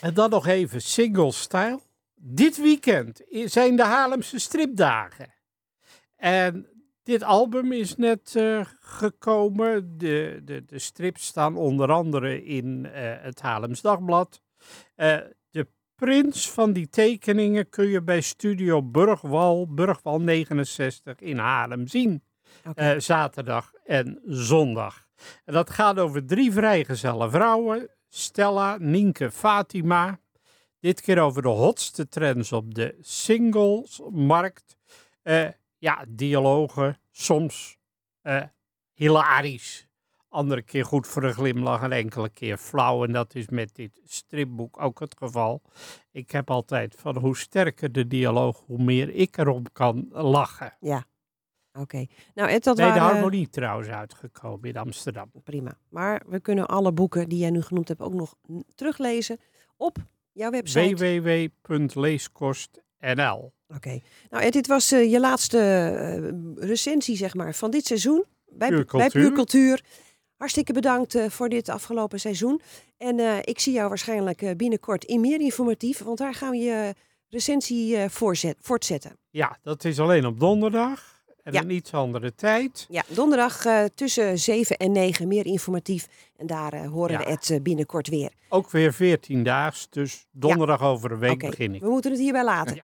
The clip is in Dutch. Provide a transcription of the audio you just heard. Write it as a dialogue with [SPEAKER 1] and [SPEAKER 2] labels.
[SPEAKER 1] En dan nog even single style. Dit weekend zijn de Haarlemse stripdagen. En dit album is net uh, gekomen. De, de, de strips staan onder andere in uh, het Haarlems Dagblad. Uh, de prins van die tekeningen kun je bij Studio Burgwal, Burgwal 69 in Haarlem zien. Okay. zaterdag en zondag. En dat gaat over drie vrijgezelle vrouwen. Stella, Nienke, Fatima. Dit keer over de hotste trends op de singlesmarkt. Uh, ja, dialogen, soms uh, hilarisch. Andere keer goed voor een glimlach en enkele keer flauw. En dat is met dit stripboek ook het geval. Ik heb altijd van hoe sterker de dialoog, hoe meer ik erom kan lachen.
[SPEAKER 2] Ja, Oké. Nou, dat
[SPEAKER 1] nee,
[SPEAKER 2] waren...
[SPEAKER 1] de harmonie trouwens uitgekomen in Amsterdam.
[SPEAKER 2] Prima. Maar we kunnen alle boeken die jij nu genoemd hebt ook nog teruglezen op jouw website.
[SPEAKER 1] www.leeskost.nl
[SPEAKER 2] Oké. Nou, en dit was uh, je laatste uh, recensie, zeg maar, van dit seizoen. Bij Puur Cultuur. Bij Puur Cultuur. Hartstikke bedankt uh, voor dit afgelopen seizoen. En ik zie jou waarschijnlijk binnenkort in meer informatief, want daar gaan we je recensie voorzet, voortzetten.
[SPEAKER 1] Ja, dat is alleen op donderdag. En ja. een iets andere tijd.
[SPEAKER 2] Ja, donderdag uh, tussen 7 en 9 meer informatief. En daar uh, horen ja. we het uh, binnenkort weer.
[SPEAKER 1] Ook weer 14 daags, dus donderdag ja. over een week okay. begin ik.
[SPEAKER 2] We moeten het hierbij laten.